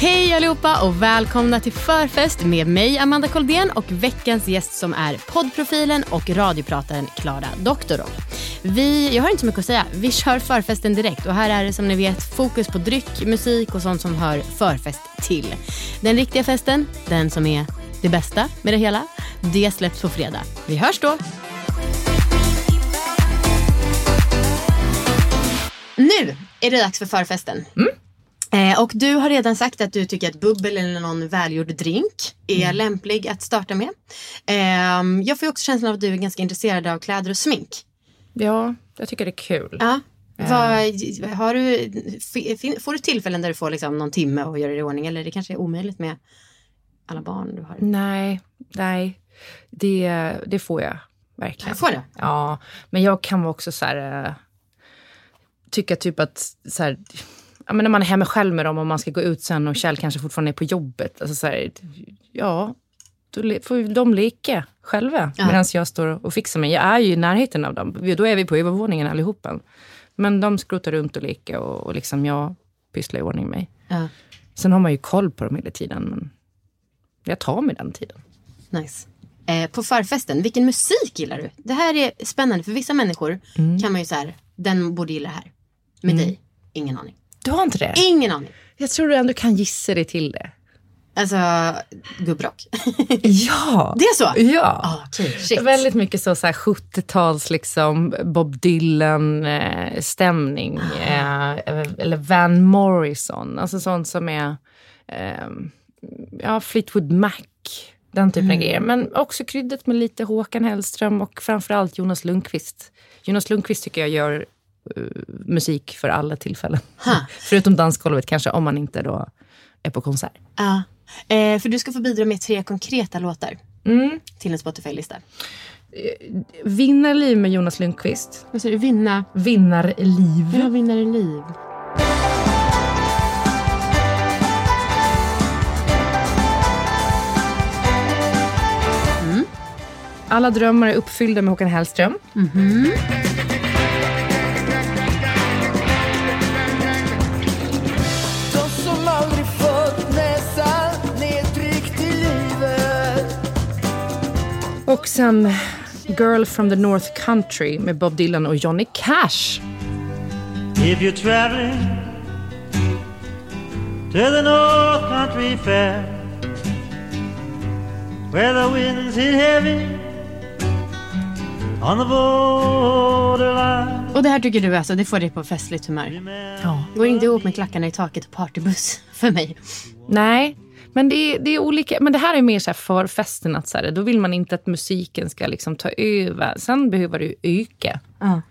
Hej allihopa och välkomna till förfest med mig Amanda Koldén och veckans gäst som är poddprofilen och radioprataren Klara Doktorov. Vi, jag har inte så mycket att säga, vi kör förfesten direkt och här är det som ni vet fokus på dryck, musik och sånt som hör förfest till. Den riktiga festen, den som är det bästa med det hela, det släpps på fredag. Vi hörs då! Nu är det dags för förfesten. Mm. Eh, och du har redan sagt att du tycker att bubbel eller någon välgjord drink är lämplig att starta med. Eh, jag får också känslan av att du är ganska intresserad av kläder och smink. Ja, jag tycker det är kul. Ja. Vad, har du, får du tillfällen där du får liksom någon timme att göra det i ordning eller det kanske är omöjligt med alla barn du har? Nej, nej. Det, det får jag verkligen. Jag får det? Ja, men jag kan också så här... eh, tycka typ att så här, ja, men när man är hemma själv med dem och man ska gå ut sen och Kjell kanske fortfarande är på jobbet. Alltså så här, ja, då får de leka själva Ja. medan jag står och fixar mig. Jag är ju i närheten av dem. Då är vi på övervåningen allihopa. Men de skrotar runt och leker och, och liksom jag pysslar i ordning mig. Ja. Sen har man ju koll på dem hela tiden. Men jag tar mig den tiden. Nice. Eh, på förfesten, vilken musik gillar du? Det här är spännande för vissa människor kan man ju så här, den borde gilla det här. Med dig, ingen aning. Du har inte det? Ingen aning. Jag tror du ändå kan gissa dig till det. Alltså, gubbrock. Ja! det är så? Ja. Ah, shit. Väldigt mycket så, så här 70-tals liksom Bob Dylan eh, stämning. Eh, eller Van Morrison. Alltså sånt som är eh, ja, Fleetwood Mac. Den typen av grejer. Men också kryddat med lite Håkan Hellström och framförallt Jonas Lundqvist. Jonas Lundqvist tycker jag gör eh, musik för alla tillfällen. Förutom dansgolvet kanske, om man inte då är på konsert. Ja. Eh, för du ska få bidra med tre konkreta låtar Mm. till en Spotify-lista. Vinnarliv med Jonas Lundqvist. Vad säger du? Vinna? Vinnarliv. Ja, vinnare liv. Alla drömmar är uppfyllda med Håkan Hellström. De sen Girl from the North Country med Bob Dylan och Johnny Cash. If you're traveling to the North Country Fair, where the winds hit heavy on the borderline. Och det här tycker du alltså, det får dig på festligt humör? Ja. Går inte ihop med klackarna i taket och partybuss för mig. Nej, men det är, det är olika. Men det här är mer så för festen. Att så här, då vill man inte att musiken ska liksom ta över. Sen behöver du öka. Ja.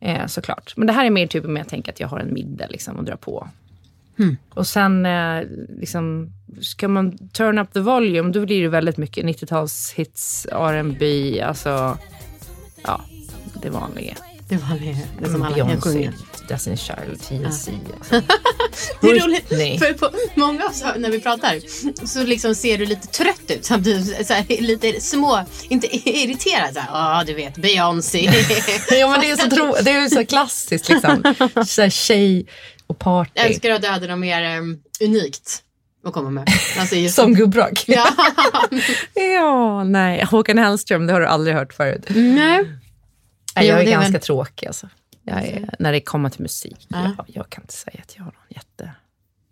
Eh, såklart. Men det här är mer typ med att tänka att jag har en middag liksom, och dra på. Och sen eh, liksom, ska man turn up the volume, då blir det väldigt mycket 90-talshits, R&B, alltså ja, det vanliga. Det var det, det som alla kan sjunga. Destiny Child, TLC. Alltså. Det är roligt, för på många av så, när vi pratar så liksom ser du lite trött ut samtidigt. Så här, lite små, inte irriterad. Ja, du vet, Beyoncé. ja, men det är så, tro, det är så klassiskt liksom. Så här, tjej och party. Jag önskar att du hade något mer um, unikt att komma med. Alltså just Som gubbrock. Ja. ja, nej. Håkan Hellström, det har du aldrig hört förut. Nej. Nej, Jo, jag är, är ganska väl- tråkig alltså. Är, när det kommer till musik. Ja. Jag, jag kan inte säga att jag har någon jätte...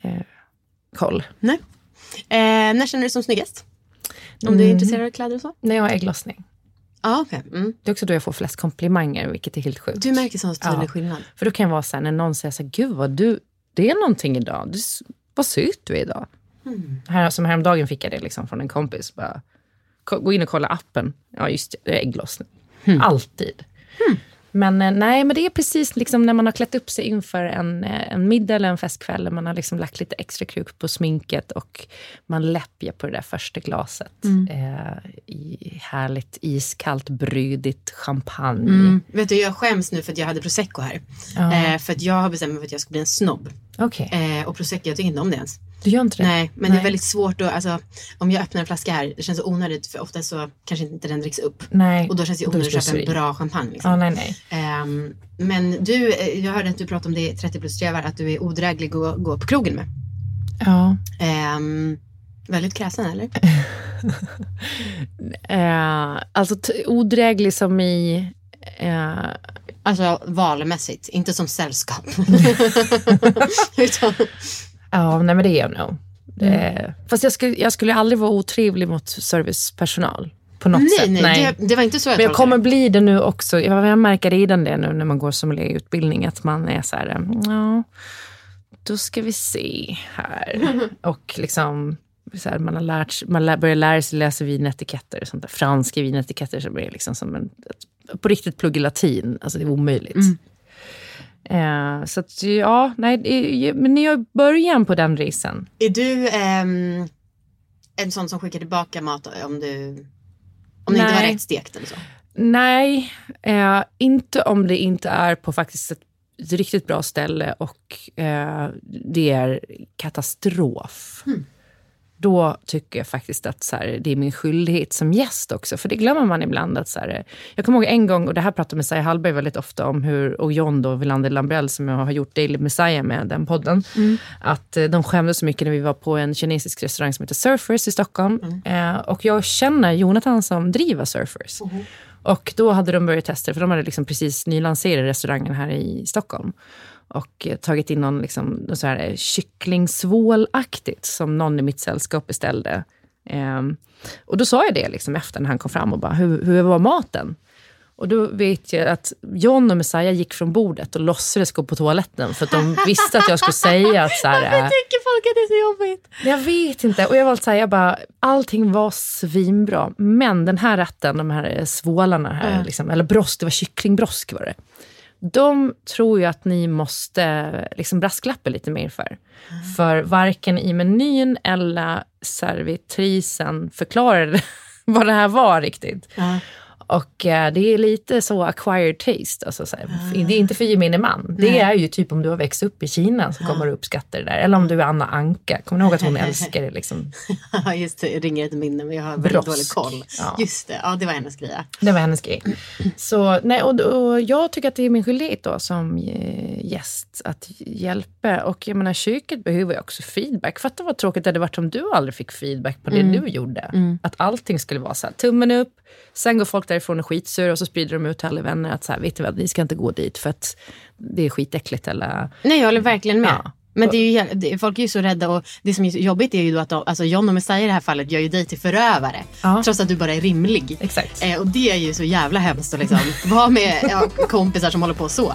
Eh. Nej. Eh, när känner du dig som snyggast? Om du är intresserad av kläder och så? När jag har ägglossning. Ja, okej. Mm. Det är också då jag får flest komplimanger, vilket är helt sjukt. Du märker sån tydlig Ja. skillnad. För då kan jag vara så här, när någon säger så här, gud vad du, det är någonting idag. Du, vad söt du är idag. Här, som häromdagen fick jag det liksom från en kompis. Bara, gå in och kolla appen. Ja just det, det är ägglossning. Alltid. Men eh, nej, men det är precis liksom när man har klätt upp sig inför en, eh, en middag eller en festkväll. Man har liksom lagt lite extra kruk på sminket och man läppjar på det där första glaset. Eh, I härligt iskallt, brydigt champagne. Mm. Vet du, jag skäms nu för att jag hade prosecco här. Ja. Eh, för att jag har bestämt mig för att jag ska bli en snobb. Okej, Eh, och prosecco, jag tycker inte om det ens. du gör inte det? Nej, men det är väldigt svårt att, alltså, om jag öppnar en flaska här, det känns onödigt för ofta så kanske inte den dricks upp. Nej. Och då känns det onödigt att köpa en bra champagne. Liksom. Ja, nej, nej. Ehm, men du, eh, jag hörde att du pratade om det i 30 plus strävar, att du är odräglig att gå på krogen med. Ja. Ehm, väldigt kräsen eller? Eh, alltså odräglig som i... Eh, Alltså valmässigt, inte som sällskap. Utan, ja, nej men det är jag nog. Eh, fast jag skulle, jag skulle aldrig vara otrevlig mot servicepersonal. På något nej, sätt. nej, Det, det var inte så jag Men jag kommer det. bli det nu också. Jag, jag märker redan det nu när man går som utbildning att man är så här, mm, ja, då ska vi se här. Och liksom, så här, man har lärt, man lär, börjar lära sig läsa vinetiketter, sånt där. franska vinetiketter som är liksom som en, på riktigt plugga latin. Alltså det är omöjligt. Eh, så att, ja, nej, men jag är i början på den resan. Är du ehm, en sån som skickar tillbaka mat om du om det inte var rätt stekt eller så? Nej, eh, inte om det inte är på faktiskt ett, ett riktigt bra ställe och eh, det är katastrof. Då tycker jag faktiskt att så här, det är min skyldighet som gäst också. För det glömmer man ibland. att så här, Jag kommer ihåg en gång, och det här pratar Messiah Hallberg väldigt ofta om, hur, och John då, Wilander Lambrell, som jag har gjort Daily Messiah med, den podden. Att eh, de skämdes så mycket när vi var på en kinesisk restaurang som heter Surfers i Stockholm. Eh, och jag känner Jonathan som driver Surfers. Och då hade de börjat testa, för de hade liksom precis nylanserat restaurangen här i Stockholm. Och eh, tagit in någon liksom, så här eh, kycklingsvålaktigt som någon i mitt sällskap beställde. Ehm, och då sa jag det liksom efter när han kom fram och bara, hur, hur var maten? Och då vet jag att John och Messiah gick från bordet och låtsades gå på toaletten för att de visste att jag skulle säga att så här, eh, Tycker folk att det är så jobbigt? jag vet inte. Och jag var så här, jag bara, allting var svinbra. Men den här rätten, de här svålarna här, liksom, eller brosk, det var kycklingbrosk var det. De tror ju att ni måste liksom brasklappa lite mer för. För varken i menyn eller servitrisen förklarade vad det här var riktigt. Mm. Och eh, det är lite så acquired taste. Alltså, så här, Det är inte för gemene man. Det är ju typ om du har växt upp i Kina så kommer du uppskatta det där. Eller om du är Anna Anka. Kommer du ihåg att hon älskar det? Liksom. Ja, just det. Ringer ett minne men jag har väldigt Brosk. dålig koll. Ja. Just det, ja det var hennes grej. Det var hennes grej. Så, nej, och, och jag tycker att det är min skyldighet då som eh, gäst att hjälpa. Och jag menar, köket behöver ju också feedback. Fatta vad tråkigt det hade varit om du aldrig fick feedback på det du gjorde. Att allting skulle vara så här, tummen upp, sen går folk därifrån och skitsur och så sprider de ut till alla vänner att så här, vet du vad, ni ska inte gå dit för att det är skitäckligt. Eller, Nej jag håller verkligen med. Ja. Men det är ju, folk är ju så rädda och det som är jobbigt är ju då att de, alltså John och Messiah i det här fallet gör ju dig till förövare. Ja. Trots att du bara är rimlig. Exakt. Eh, och det är ju så jävla hemskt att liksom vara med ja, kompisar som håller på så.